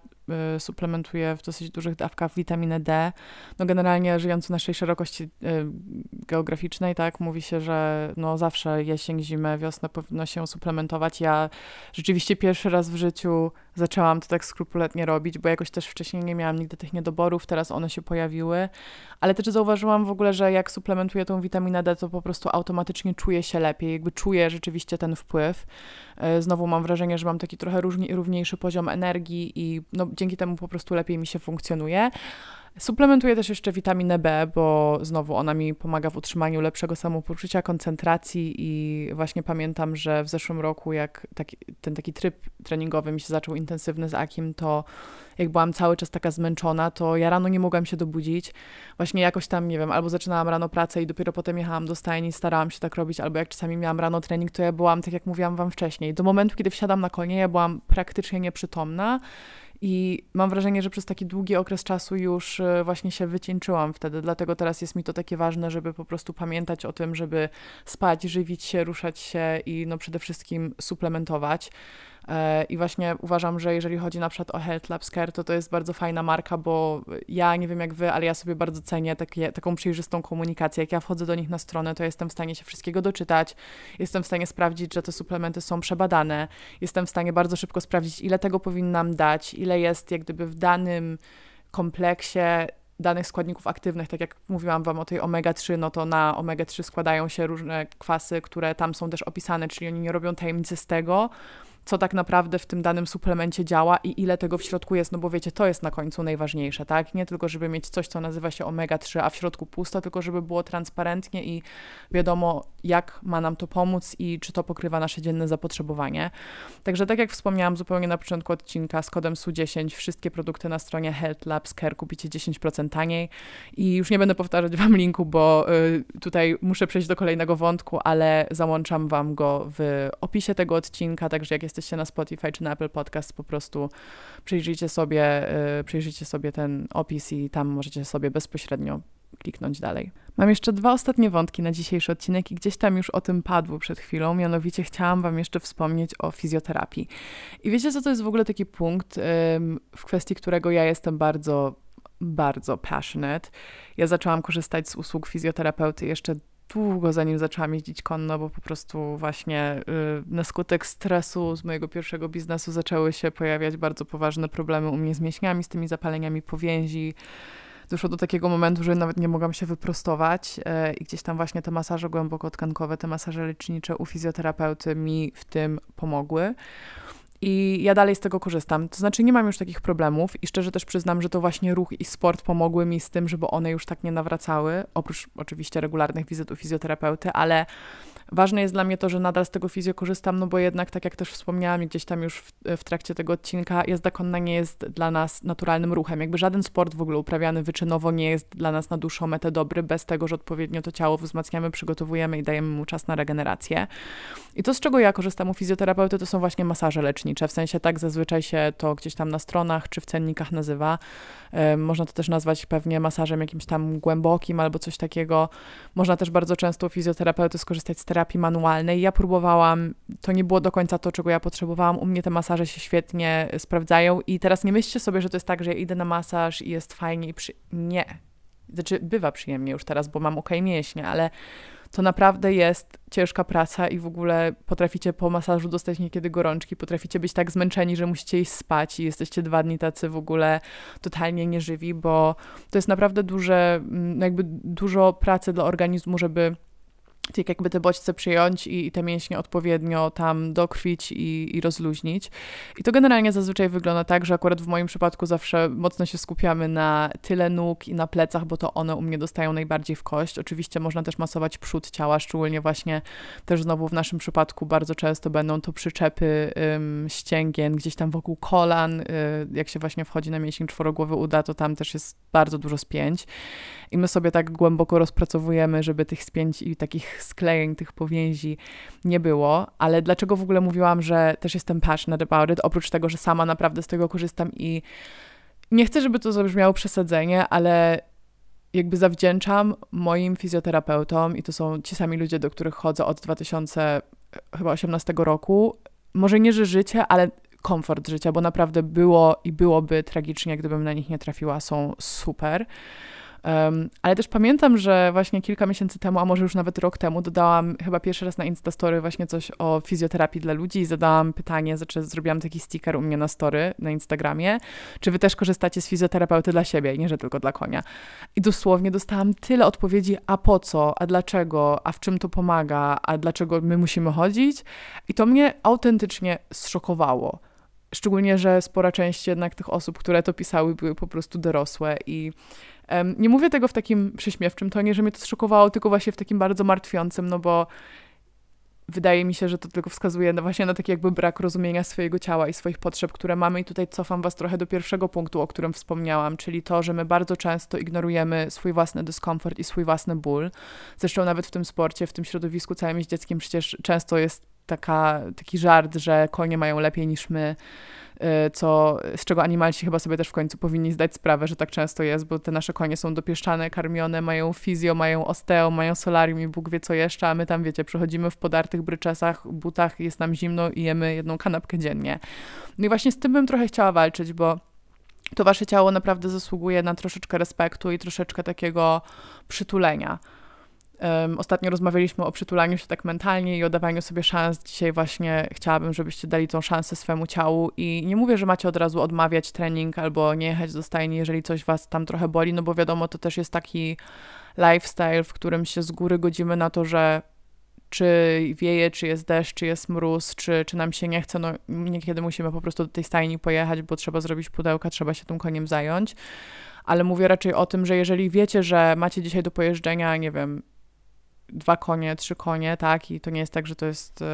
y, suplementuję w dosyć dużych dawkach witaminę D. No generalnie żyjąc w naszej szerokości y, geograficznej, tak, mówi się, że no zawsze jesień, zimę, wiosnę powinno się suplementować. Ja rzeczywiście pierwszy raz w życiu zaczęłam to tak skrupulatnie robić, bo jakoś też wcześniej nie miałam nigdy tych niedoborów, teraz one się pojawiły, ale też zauważyłam w ogóle, że jak suplementuję tą witaminę D, to po prostu automatycznie czuję się lepiej, jakby czuję rzeczywiście ten wpływ. Y, znowu mam wrażenie, że mam taki trochę równiejszy poziom energii i no, dzięki temu po prostu lepiej mi się funkcjonuje. Suplementuję też jeszcze witaminę B, bo znowu ona mi pomaga w utrzymaniu lepszego samopoczucia, koncentracji i właśnie pamiętam, że w zeszłym roku, jak taki, ten taki tryb treningowy mi się zaczął intensywny z Akim, to jak byłam cały czas taka zmęczona, to ja rano nie mogłam się dobudzić. Właśnie jakoś tam, nie wiem, albo zaczynałam rano pracę i dopiero potem jechałam do stajni, starałam się tak robić, albo jak czasami miałam rano trening, to ja byłam, tak jak mówiłam wam wcześniej, do momentu, kiedy wsiadam na konie, ja byłam praktycznie nieprzytomna i mam wrażenie, że przez taki długi okres czasu już e, właśnie się wycieńczyłam wtedy, dlatego teraz jest mi to takie ważne, żeby po prostu pamiętać o tym, żeby spać, żywić się, ruszać się i no przede wszystkim suplementować. E, I właśnie uważam, że jeżeli chodzi na przykład o Health Labs Care, to to jest bardzo fajna marka, bo ja nie wiem jak wy, ale ja sobie bardzo cenię takie, taką przejrzystą komunikację. Jak ja wchodzę do nich na stronę, to jestem w stanie się wszystkiego doczytać, jestem w stanie sprawdzić, że te suplementy są przebadane, jestem w stanie bardzo szybko sprawdzić, ile tego powinnam dać, ile jest jak gdyby w danym kompleksie danych składników aktywnych, tak jak mówiłam Wam o tej omega-3, no to na omega-3 składają się różne kwasy, które tam są też opisane, czyli oni nie robią tajemnicy z tego, co tak naprawdę w tym danym suplemencie działa i ile tego w środku jest, no bo wiecie, to jest na końcu najważniejsze, tak? Nie tylko, żeby mieć coś, co nazywa się omega-3, a w środku pusto, tylko żeby było transparentnie i wiadomo, jak ma nam to pomóc i czy to pokrywa nasze dzienne zapotrzebowanie. Także tak jak wspomniałam zupełnie na początku odcinka, z kodem SU10 wszystkie produkty na stronie Health Labs Care kupicie 10% taniej i już nie będę powtarzać Wam linku, bo y, tutaj muszę przejść do kolejnego wątku, ale załączam Wam go w opisie tego odcinka, także jak jesteście na Spotify czy na Apple Podcast, po prostu przyjrzyjcie sobie, yy, przyjrzyjcie sobie ten opis i tam możecie sobie bezpośrednio kliknąć dalej. Mam jeszcze dwa ostatnie wątki na dzisiejszy odcinek i gdzieś tam już o tym padło przed chwilą, mianowicie chciałam Wam jeszcze wspomnieć o fizjoterapii. I wiecie co, to jest w ogóle taki punkt, w kwestii którego ja jestem bardzo bardzo passionate. Ja zaczęłam korzystać z usług fizjoterapeuty jeszcze długo zanim zaczęłam jeździć konno, bo po prostu właśnie y, na skutek stresu z mojego pierwszego biznesu zaczęły się pojawiać bardzo poważne problemy u mnie z mięśniami, z tymi zapaleniami powięzi. Doszło do takiego momentu, że nawet nie mogłam się wyprostować y, i gdzieś tam właśnie te masaże głębokotkankowe, te masaże lecznicze u fizjoterapeuty mi w tym pomogły. I ja dalej z tego korzystam. To znaczy, nie mam już takich problemów i szczerze też przyznam, że to właśnie ruch i sport pomogły mi z tym, żeby one już tak nie nawracały. Oprócz oczywiście regularnych wizyt u fizjoterapeuty, ale Ważne jest dla mnie to, że nadal z tego fizjo korzystam, no bo jednak, tak jak też wspomniałam gdzieś tam już w, w trakcie tego odcinka, jazda konna nie jest dla nas naturalnym ruchem. Jakby żaden sport w ogóle uprawiany wyczynowo nie jest dla nas na dłuższą metę dobry, bez tego, że odpowiednio to ciało wzmacniamy, przygotowujemy i dajemy mu czas na regenerację. I to, z czego ja korzystam u fizjoterapeuty, to są właśnie masaże lecznicze. W sensie tak zazwyczaj się to gdzieś tam na stronach czy w cennikach nazywa. Można to też nazwać pewnie masażem jakimś tam głębokim albo coś takiego. Można też bardzo często u fizjoterapeuty skorzystać z terapii manualnej. Ja próbowałam, to nie było do końca to, czego ja potrzebowałam. U mnie te masaże się świetnie sprawdzają i teraz nie myślcie sobie, że to jest tak, że ja idę na masaż i jest fajnie i przy... Nie. Znaczy, bywa przyjemnie już teraz, bo mam ok mięśnie, ale to naprawdę jest ciężka praca i w ogóle potraficie po masażu dostać niekiedy gorączki, potraficie być tak zmęczeni, że musicie iść spać i jesteście dwa dni tacy w ogóle totalnie nieżywi, bo to jest naprawdę duże, mm, jakby dużo pracy dla organizmu, żeby tak jakby te bodźce przyjąć i, i te mięśnie odpowiednio tam dokrwić i, i rozluźnić. I to generalnie zazwyczaj wygląda tak, że akurat w moim przypadku zawsze mocno się skupiamy na tyle nóg i na plecach, bo to one u mnie dostają najbardziej w kość. Oczywiście można też masować przód ciała, szczególnie właśnie też znowu w naszym przypadku bardzo często będą to przyczepy ym, ścięgien gdzieś tam wokół kolan. Y, jak się właśnie wchodzi na mięsień czworogłowy uda, to tam też jest bardzo dużo spięć. I my sobie tak głęboko rozpracowujemy, żeby tych spięć i takich sklejeń, tych powięzi nie było. Ale dlaczego w ogóle mówiłam, że też jestem passionate about it, oprócz tego, że sama naprawdę z tego korzystam i nie chcę, żeby to zabrzmiało przesadzenie, ale jakby zawdzięczam moim fizjoterapeutom i to są ci sami ludzie, do których chodzę od 2018 roku. Może nie, że życie, ale komfort życia, bo naprawdę było i byłoby tragicznie, gdybym na nich nie trafiła. Są super. Um, ale też pamiętam, że właśnie kilka miesięcy temu, a może już nawet rok temu, dodałam chyba pierwszy raz na Instastory właśnie coś o fizjoterapii dla ludzi i zadałam pytanie, znaczy zrobiłam taki sticker u mnie na story na Instagramie, czy wy też korzystacie z fizjoterapeuty dla siebie, nie że tylko dla konia. I dosłownie dostałam tyle odpowiedzi, a po co, a dlaczego, a w czym to pomaga, a dlaczego my musimy chodzić. I to mnie autentycznie zszokowało. Szczególnie, że spora część jednak tych osób, które to pisały, były po prostu dorosłe i nie mówię tego w takim prześmiewczym tonie, że mnie to zszokowało, tylko właśnie w takim bardzo martwiącym, no bo wydaje mi się, że to tylko wskazuje na właśnie na taki jakby brak rozumienia swojego ciała i swoich potrzeb, które mamy. I tutaj cofam Was trochę do pierwszego punktu, o którym wspomniałam, czyli to, że my bardzo często ignorujemy swój własny dyskomfort i swój własny ból. Zresztą nawet w tym sporcie, w tym środowisku całym dzieckiem przecież często jest taka, taki żart, że konie mają lepiej niż my co, z czego animalci chyba sobie też w końcu powinni zdać sprawę, że tak często jest, bo te nasze konie są dopieszczane, karmione, mają fizjo, mają osteo, mają solarium i Bóg wie co jeszcze, a my tam, wiecie, przechodzimy w podartych bryczesach, butach, jest nam zimno i jemy jedną kanapkę dziennie. No i właśnie z tym bym trochę chciała walczyć, bo to wasze ciało naprawdę zasługuje na troszeczkę respektu i troszeczkę takiego przytulenia. Um, ostatnio rozmawialiśmy o przytulaniu się tak mentalnie i o dawaniu sobie szans. Dzisiaj właśnie chciałabym, żebyście dali tą szansę swemu ciału i nie mówię, że macie od razu odmawiać trening albo nie jechać do stajni, jeżeli coś was tam trochę boli, no bo wiadomo, to też jest taki lifestyle, w którym się z góry godzimy na to, że czy wieje, czy jest deszcz, czy jest mróz, czy, czy nam się nie chce, no niekiedy musimy po prostu do tej stajni pojechać, bo trzeba zrobić pudełka, trzeba się tym koniem zająć. Ale mówię raczej o tym, że jeżeli wiecie, że macie dzisiaj do pojeżdżenia, nie wiem, dwa konie, trzy konie, tak, i to nie jest tak, że to jest y,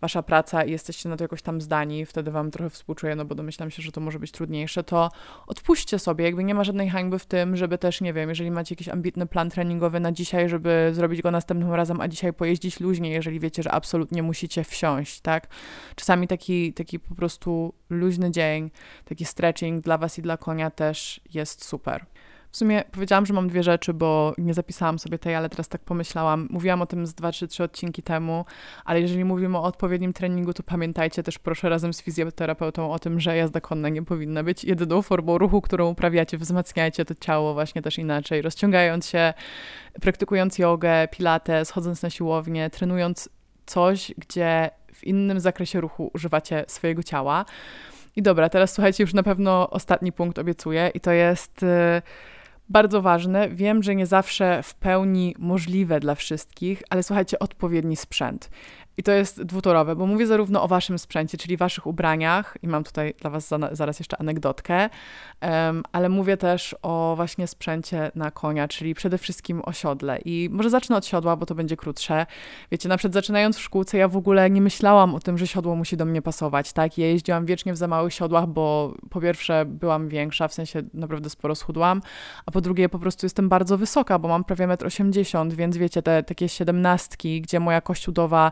wasza praca i jesteście na to jakoś tam zdani, wtedy wam trochę współczuję, no bo domyślam się, że to może być trudniejsze, to odpuśćcie sobie, jakby nie ma żadnej hańby w tym, żeby też, nie wiem, jeżeli macie jakiś ambitny plan treningowy na dzisiaj, żeby zrobić go następnym razem, a dzisiaj pojeździć luźnie, jeżeli wiecie, że absolutnie musicie wsiąść, tak. Czasami taki, taki po prostu luźny dzień, taki stretching dla was i dla konia też jest super. W sumie powiedziałam, że mam dwie rzeczy, bo nie zapisałam sobie tej, ale teraz tak pomyślałam. Mówiłam o tym z dwa czy trzy odcinki temu, ale jeżeli mówimy o odpowiednim treningu, to pamiętajcie też proszę razem z fizjoterapeutą o tym, że jazda konna nie powinna być jedyną formą ruchu, którą uprawiacie. Wzmacniajcie to ciało właśnie też inaczej, rozciągając się, praktykując jogę, pilates, chodząc na siłownię, trenując coś, gdzie w innym zakresie ruchu używacie swojego ciała. I dobra, teraz słuchajcie, już na pewno ostatni punkt obiecuję i to jest... Yy, bardzo ważne. Wiem, że nie zawsze w pełni możliwe dla wszystkich, ale słuchajcie, odpowiedni sprzęt. I to jest dwutorowe, bo mówię zarówno o waszym sprzęcie, czyli waszych ubraniach, i mam tutaj dla was zaraz jeszcze anegdotkę, um, ale mówię też o właśnie sprzęcie na konia, czyli przede wszystkim o siodle. I może zacznę od siodła, bo to będzie krótsze. Wiecie, na przykład zaczynając w szkółce, ja w ogóle nie myślałam o tym, że siodło musi do mnie pasować, tak? Ja jeździłam wiecznie w za małych siodłach, bo po pierwsze byłam większa, w sensie naprawdę sporo schudłam, a po drugie po prostu jestem bardzo wysoka, bo mam prawie 1,80 m, więc wiecie, te takie siedemnastki, gdzie moja kość udowa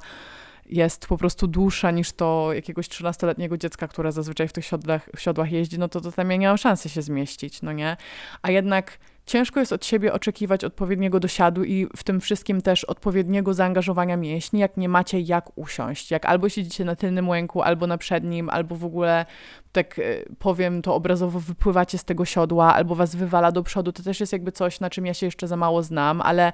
jest po prostu dłuższa niż to jakiegoś 13-letniego dziecka, które zazwyczaj w tych siodłach, w siodłach jeździ, no to, to tam ja nie mam szansy się zmieścić, no nie? A jednak ciężko jest od siebie oczekiwać odpowiedniego dosiadu i w tym wszystkim też odpowiedniego zaangażowania mięśni, jak nie macie jak usiąść. Jak albo siedzicie na tylnym łęku, albo na przednim, albo w ogóle, tak e, powiem to obrazowo, wypływacie z tego siodła, albo was wywala do przodu. To też jest jakby coś, na czym ja się jeszcze za mało znam, ale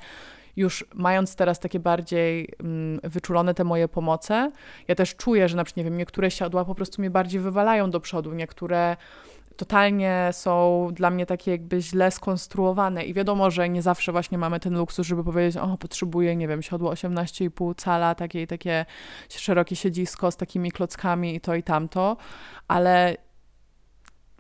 już mając teraz takie bardziej mm, wyczulone te moje pomoce, ja też czuję, że na przykład, nie wiem, niektóre siodła po prostu mnie bardziej wywalają do przodu, niektóre totalnie są dla mnie takie jakby źle skonstruowane i wiadomo, że nie zawsze właśnie mamy ten luksus, żeby powiedzieć, o potrzebuję, nie wiem, siodło 18,5 cala, takie, takie szerokie siedzisko z takimi klockami i to i tamto, ale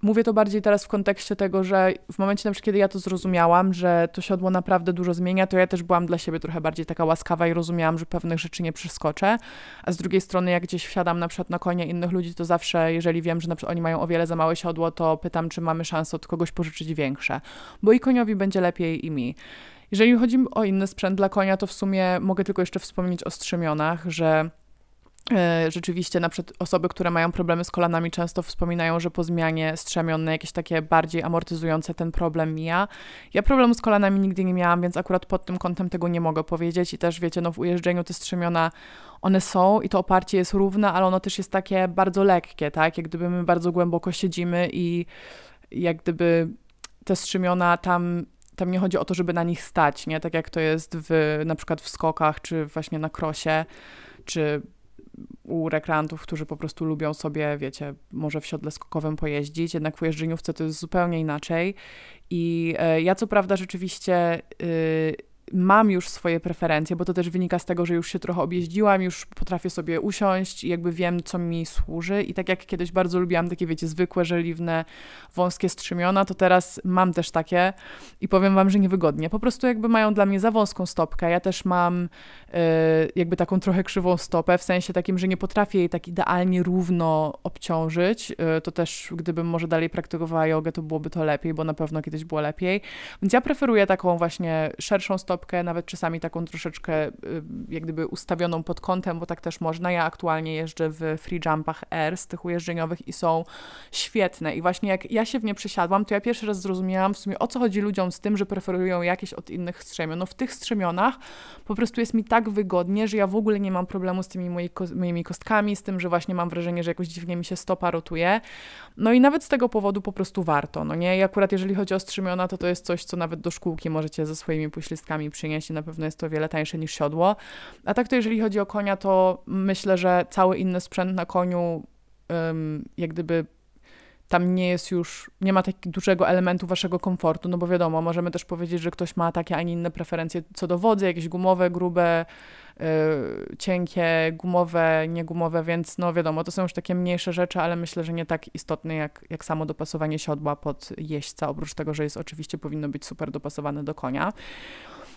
Mówię to bardziej teraz w kontekście tego, że w momencie na przykład, kiedy ja to zrozumiałam, że to siodło naprawdę dużo zmienia, to ja też byłam dla siebie trochę bardziej taka łaskawa i rozumiałam, że pewnych rzeczy nie przeskoczę. A z drugiej strony, jak gdzieś wsiadam na przykład na konia innych ludzi, to zawsze, jeżeli wiem, że na przykład oni mają o wiele za małe siodło, to pytam, czy mamy szansę od kogoś pożyczyć większe, bo i koniowi będzie lepiej i mi. Jeżeli chodzi o inny sprzęt dla konia, to w sumie mogę tylko jeszcze wspomnieć o strzemionach, że rzeczywiście na przykład osoby, które mają problemy z kolanami często wspominają, że po zmianie strzemion jakieś takie bardziej amortyzujące ten problem mija. Ja problemu z kolanami nigdy nie miałam, więc akurat pod tym kątem tego nie mogę powiedzieć i też wiecie, no w ujeżdżeniu te strzemiona one są i to oparcie jest równe, ale ono też jest takie bardzo lekkie, tak? Jak gdyby my bardzo głęboko siedzimy i jak gdyby te strzemiona tam tam nie chodzi o to, żeby na nich stać, nie? Tak jak to jest w, na przykład w skokach, czy właśnie na krosie, czy u rekreantów, którzy po prostu lubią sobie, wiecie, może w siodle skokowym pojeździć, jednak w jeżdżeniówce to jest zupełnie inaczej. I e, ja co prawda rzeczywiście y, mam już swoje preferencje, bo to też wynika z tego, że już się trochę objeździłam, już potrafię sobie usiąść i jakby wiem, co mi służy. I tak jak kiedyś bardzo lubiłam takie, wiecie, zwykłe, żeliwne, wąskie strzymiona, to teraz mam też takie i powiem wam, że niewygodnie. Po prostu jakby mają dla mnie za wąską stopkę. Ja też mam yy, jakby taką trochę krzywą stopę, w sensie takim, że nie potrafię jej tak idealnie równo obciążyć. Yy, to też, gdybym może dalej praktykowała jogę, to byłoby to lepiej, bo na pewno kiedyś było lepiej. Więc ja preferuję taką właśnie szerszą stopę, stopkę, nawet czasami taką troszeczkę y, jak gdyby ustawioną pod kątem, bo tak też można. Ja aktualnie jeżdżę w free jumpach Air z tych ujeżdżeniowych i są świetne. I właśnie jak ja się w nie przesiadłam, to ja pierwszy raz zrozumiałam w sumie o co chodzi ludziom z tym, że preferują jakieś od innych strzemion. No w tych strzemionach po prostu jest mi tak wygodnie, że ja w ogóle nie mam problemu z tymi moi, moimi kostkami, z tym, że właśnie mam wrażenie, że jakoś dziwnie mi się stopa rotuje. No i nawet z tego powodu po prostu warto, no nie? I akurat jeżeli chodzi o strzemiona, to to jest coś, co nawet do szkółki możecie ze swoimi poślistkami przynieść i na pewno jest to wiele tańsze niż siodło. A tak to jeżeli chodzi o konia, to myślę, że cały inny sprzęt na koniu um, jak gdyby tam nie jest już, nie ma takiego dużego elementu waszego komfortu, no bo wiadomo, możemy też powiedzieć, że ktoś ma takie, a nie inne preferencje co do wodzy, jakieś gumowe, grube, yy, cienkie, gumowe, niegumowe, więc no wiadomo, to są już takie mniejsze rzeczy, ale myślę, że nie tak istotne jak, jak samo dopasowanie siodła pod jeźdźca, oprócz tego, że jest oczywiście powinno być super dopasowane do konia.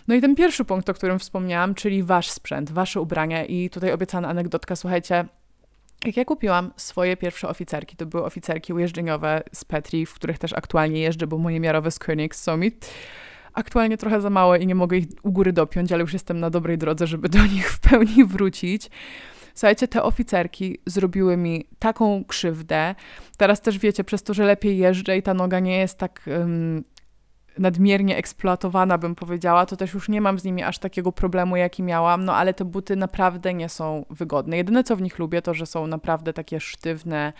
No i ten pierwszy punkt, o którym wspomniałam, czyli wasz sprzęt, wasze ubrania i tutaj obiecana anegdotka, słuchajcie, jak ja kupiłam swoje pierwsze oficerki, to były oficerki ujeżdżeniowe z Petri, w których też aktualnie jeżdżę, bo moje miarowe z Koenigs są mi aktualnie trochę za małe i nie mogę ich u góry dopiąć, ale już jestem na dobrej drodze, żeby do nich w pełni wrócić. Słuchajcie, te oficerki zrobiły mi taką krzywdę. Teraz też wiecie, przez to, że lepiej jeżdżę i ta noga nie jest tak um, nadmiernie eksploatowana, bym powiedziała, to też już nie mam z nimi aż takiego problemu, jaki miałam, no ale te buty naprawdę nie są wygodne. Jedyne, co w nich lubię, to, że są naprawdę takie sztywne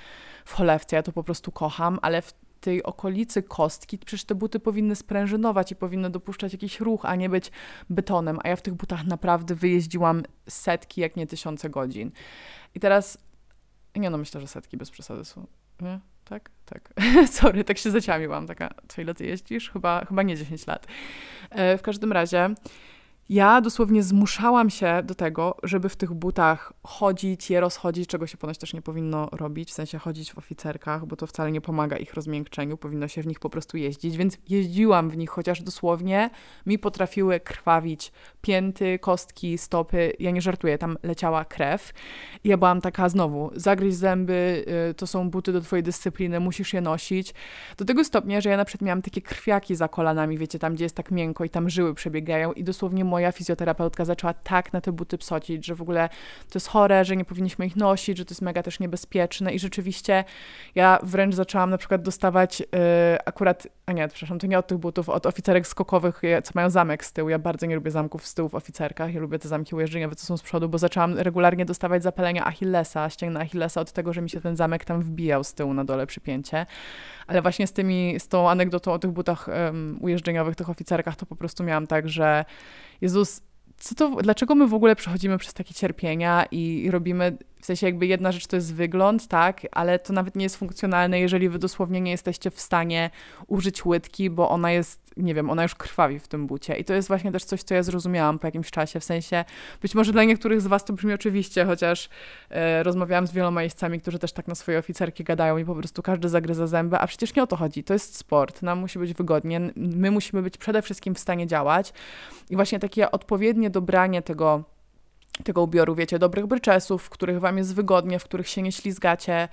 w cholewce, ja to po prostu kocham, ale w tej okolicy kostki, przecież te buty powinny sprężynować i powinny dopuszczać jakiś ruch, a nie być betonem, a ja w tych butach naprawdę wyjeździłam setki, jak nie tysiące godzin. I teraz, nie no, myślę, że setki bez przesady są, nie? tak? Tak. Sorry, tak się zaciamiłam. Taka, co ile ty jeździsz? Chyba, chyba nie 10 lat. E, w każdym razie ja dosłownie zmuszałam się do tego, żeby w tych butach chodzić, je rozchodzić, czego się ponoć też nie powinno robić, w sensie chodzić w oficerkach, bo to wcale nie pomaga ich rozmiękczeniu, powinno się w nich po prostu jeździć, więc jeździłam w nich, chociaż dosłownie mi potrafiły krwawić pięty, kostki, stopy, ja nie żartuję, tam leciała krew. I ja byłam taka znowu, zagryź zęby, y, to są buty do twojej dyscypliny, musisz je nosić, do tego stopnia, że ja na przykład miałam takie krwiaki za kolanami, wiecie, tam gdzie jest tak miękko i tam żyły przebiegają i dosłownie moja fizjoterapeutka zaczęła tak na te buty psocić, że w ogóle to jest chore, że nie powinniśmy ich nosić, że to jest mega też niebezpieczne i rzeczywiście ja wręcz zaczęłam na przykład dostawać yy, akurat, a nie, przepraszam, to nie od tych butów, od oficerek skokowych, co mają zamek z tyłu. Ja bardzo nie lubię zamków z tyłu w oficerkach, ja lubię te zamki ujeżdżeniowe, co są z przodu, bo zaczęłam regularnie dostawać zapalenia Achillesa, ścięgna Achillesa od tego, że mi się ten zamek tam wbijał z tyłu na dole przypięcie. Ale właśnie z tymi, z tą anegdotą o tych butach um, ujeżdżeniowych, tych oficerkach, to po prostu miałam tak, że Jezus, co to, dlaczego my w ogóle przechodzimy przez takie cierpienia i robimy w sensie jakby jedna rzecz to jest wygląd, tak, ale to nawet nie jest funkcjonalne, jeżeli wy dosłownie nie jesteście w stanie użyć łydki, bo ona jest, nie wiem, ona już krwawi w tym bucie. I to jest właśnie też coś, co ja zrozumiałam po jakimś czasie, w sensie być może dla niektórych z was to brzmi oczywiście, chociaż e, rozmawiałam z wieloma jeźdźcami, którzy też tak na swoje oficerki gadają i po prostu każdy zagryza zęby, a przecież nie o to chodzi. To jest sport, nam musi być wygodnie, my musimy być przede wszystkim w stanie działać i właśnie takie odpowiednie dobranie tego tego ubioru, wiecie, dobrych bryczesów, w których wam jest wygodnie, w których się nie ślizgacie,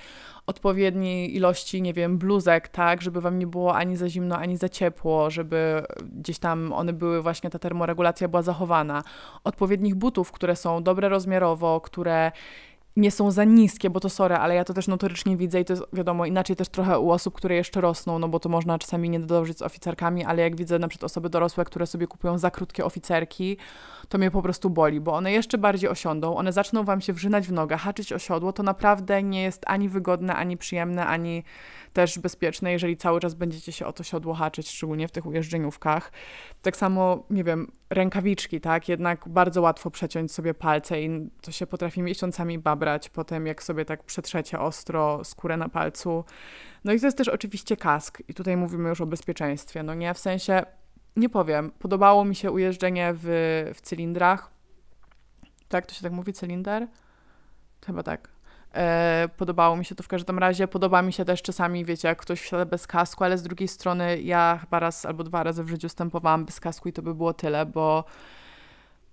odpowiedniej ilości, nie wiem, bluzek, tak, żeby wam nie było ani za zimno, ani za ciepło, żeby gdzieś tam one były, właśnie ta termoregulacja była zachowana, odpowiednich butów, które są dobre rozmiarowo, które nie są za niskie, bo to sorry, ale ja to też notorycznie widzę i to jest wiadomo inaczej też trochę u osób, które jeszcze rosną, no bo to można czasami nie dodążyć z oficerkami, ale jak widzę na przykład osoby dorosłe, które sobie kupują za krótkie oficerki, to mnie po prostu boli, bo one jeszcze bardziej osiądą, one zaczną wam się wrzynać w nogę, haczyć o siodło, to naprawdę nie jest ani wygodne, ani przyjemne, ani też bezpieczne, jeżeli cały czas będziecie się o to siodło haczyć, szczególnie w tych ujeżdżeniówkach. Tak samo, nie wiem, rękawiczki, tak? Jednak bardzo łatwo przeciąć sobie palce i to się potrafi miesiącami babrać potem, jak sobie tak przetrzecie ostro skórę na palcu. No i to jest też oczywiście kask i tutaj mówimy już o bezpieczeństwie, no nie? W sensie, nie powiem, podobało mi się ujeżdżenie w, w cylindrach. Tak, to się tak mówi, cylinder? Chyba tak. E, podobało mi się to w każdym razie. Podoba mi się też czasami, wiecie, jak ktoś wsiada bez kasku, ale z drugiej strony ja chyba raz albo dwa razy w życiu stępowałam bez kasku i to by było tyle, bo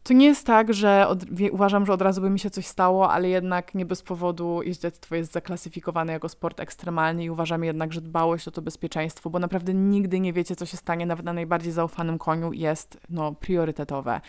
to nie jest tak, że od, uważam, że od razu by mi się coś stało, ale jednak nie bez powodu jeździectwo jest zaklasyfikowane jako sport ekstremalny i uważam jednak, że dbałość o to bezpieczeństwo, bo naprawdę nigdy nie wiecie, co się stanie, nawet na najbardziej zaufanym koniu jest no, priorytetowe.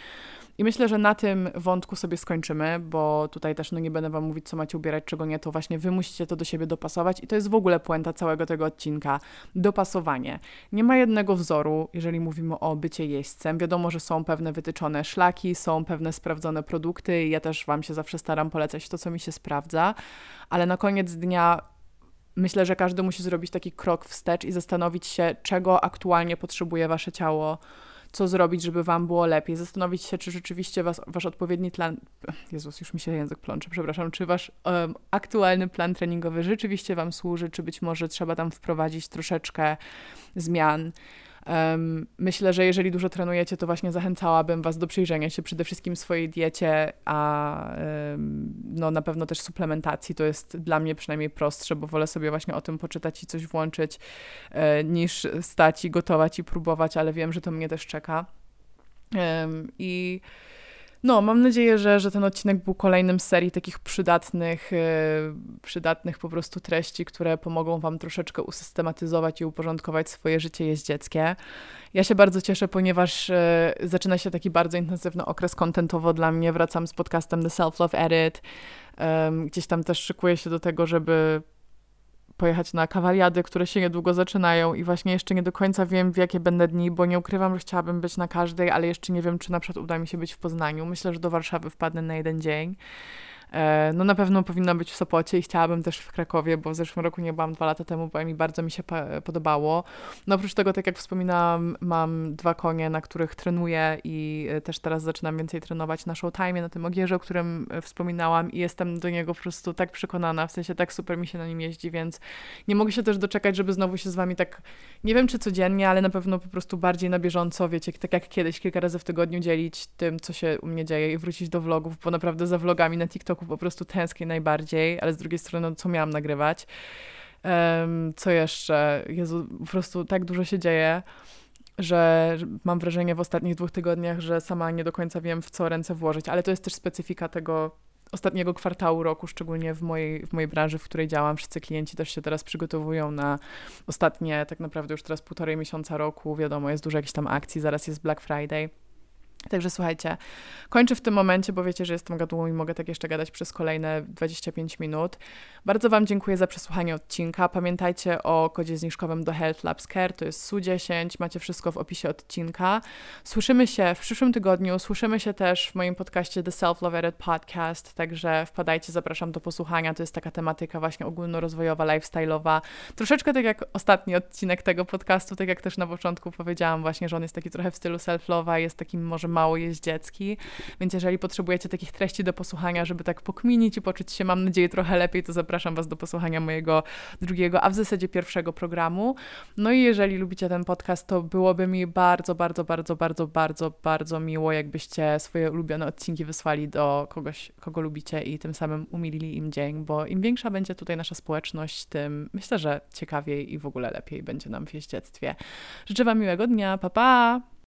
I myślę, że na tym wątku sobie skończymy, bo tutaj też no nie będę wam mówić, co macie ubierać, czego nie, to właśnie wy musicie to do siebie dopasować i to jest w ogóle puenta całego tego odcinka. Dopasowanie. Nie ma jednego wzoru, jeżeli mówimy o bycie jeźdźcem. Wiadomo, że są pewne wytyczone szlaki, są pewne sprawdzone produkty i ja też wam się zawsze staram polecać to, co mi się sprawdza, ale na koniec dnia myślę, że każdy musi zrobić taki krok wstecz i zastanowić się, czego aktualnie potrzebuje wasze ciało co zrobić, żeby wam było lepiej, zastanowić się, czy rzeczywiście was, wasz odpowiedni plan, Jezus, już mi się język plącze, przepraszam, czy wasz um, aktualny plan treningowy rzeczywiście wam służy, czy być może trzeba tam wprowadzić troszeczkę zmian. Myślę, że jeżeli dużo trenujecie, to właśnie zachęcałabym Was do przyjrzenia się przede wszystkim swojej diecie, a no, na pewno też suplementacji. To jest dla mnie przynajmniej prostsze, bo wolę sobie właśnie o tym poczytać i coś włączyć, e, niż stać i gotować i próbować, ale wiem, że to mnie też czeka. I no, mam nadzieję, że, że ten odcinek był kolejnym z serii takich przydatnych, yy, przydatnych po prostu treści, które pomogą Wam troszeczkę usystematyzować i uporządkować swoje życie jeździeckie. Ja się bardzo cieszę, ponieważ yy, zaczyna się taki bardzo intensywny okres kontentowo dla mnie. Wracam z podcastem The Self Love Edit. Yy, gdzieś tam też szykuję się do tego, żeby pojechać na kawaliady, które się niedługo zaczynają i właśnie jeszcze nie do końca wiem, w jakie będę dni, bo nie ukrywam, że chciałabym być na każdej, ale jeszcze nie wiem, czy na przykład uda mi się być w Poznaniu. Myślę, że do Warszawy wpadnę na jeden dzień. E, no na pewno powinna być w Sopocie i chciałabym też w Krakowie, bo w zeszłym roku nie byłam dwa lata temu, bo mi bardzo mi się podobało. No oprócz tego, tak jak wspominałam, mam dwa konie, na których trenuję i e, też teraz zaczynam więcej trenować na Showtime, na tym ogierze, o którym e, wspominałam i jestem do niego po prostu tak przekonana, w sensie tak super mi się na nim jeździ, więc nie mogę się też doczekać, żeby znowu się z wami tak, nie wiem czy codziennie, ale na pewno po prostu bardziej na bieżąco, wiecie, tak jak kiedyś, kilka razy w tygodniu dzielić tym, co się u mnie dzieje i wrócić do vlogów, bo naprawdę za vlogami na TikToku roku po prostu tęsknię najbardziej, ale z drugiej strony, no, co miałam nagrywać? Um, co jeszcze? Jezu, po prostu tak dużo się dzieje, że mam wrażenie w ostatnich dwóch tygodniach, że sama nie do końca wiem, w co ręce włożyć, ale to jest też specyfika tego ostatniego kwartału roku, szczególnie w mojej, w mojej branży, w której działam. Wszyscy klienci też się teraz przygotowują na ostatnie, tak naprawdę już teraz półtorej miesiąca roku. Wiadomo, jest dużo jakichś tam akcji, zaraz jest Black Friday. Także słuchajcie, kończę w tym momencie, bo wiecie, że jestem gadułą i mogę tak jeszcze gadać przez kolejne 25 minut. Bardzo Wam dziękuję za przesłuchanie odcinka. Pamiętajcie o kodzie zniżkowym do Health Labs Care, to jest SU10, macie wszystko w opisie odcinka. Słyszymy się w przyszłym tygodniu, słyszymy się też w moim podcaście The Self Love Edit Podcast, także wpadajcie, zapraszam do posłuchania. To jest taka tematyka właśnie ogólnorozwojowa, lifestyle'owa. Troszeczkę tak jak ostatni odcinek tego podcastu, tak jak też na początku powiedziałam właśnie, że on jest taki trochę w stylu self-love'a, jest takim może mało jeździecki, więc jeżeli potrzebujecie takich treści do posłuchania, żeby tak pokminić i poczuć się, mam nadzieję, trochę lepiej, to zapraszam Was do posłuchania mojego drugiego, a w zasadzie pierwszego programu. No i jeżeli lubicie ten podcast, to byłoby mi bardzo, bardzo, bardzo, bardzo, bardzo, bardzo miło, jakbyście swoje ulubione odcinki wysłali do kogoś, kogo lubicie i tym samym umilili im dzień, bo im większa będzie tutaj nasza społeczność, tym myślę, że ciekawiej i w ogóle lepiej będzie nam w jeździectwie. Życzę Wam miłego dnia, pa pa!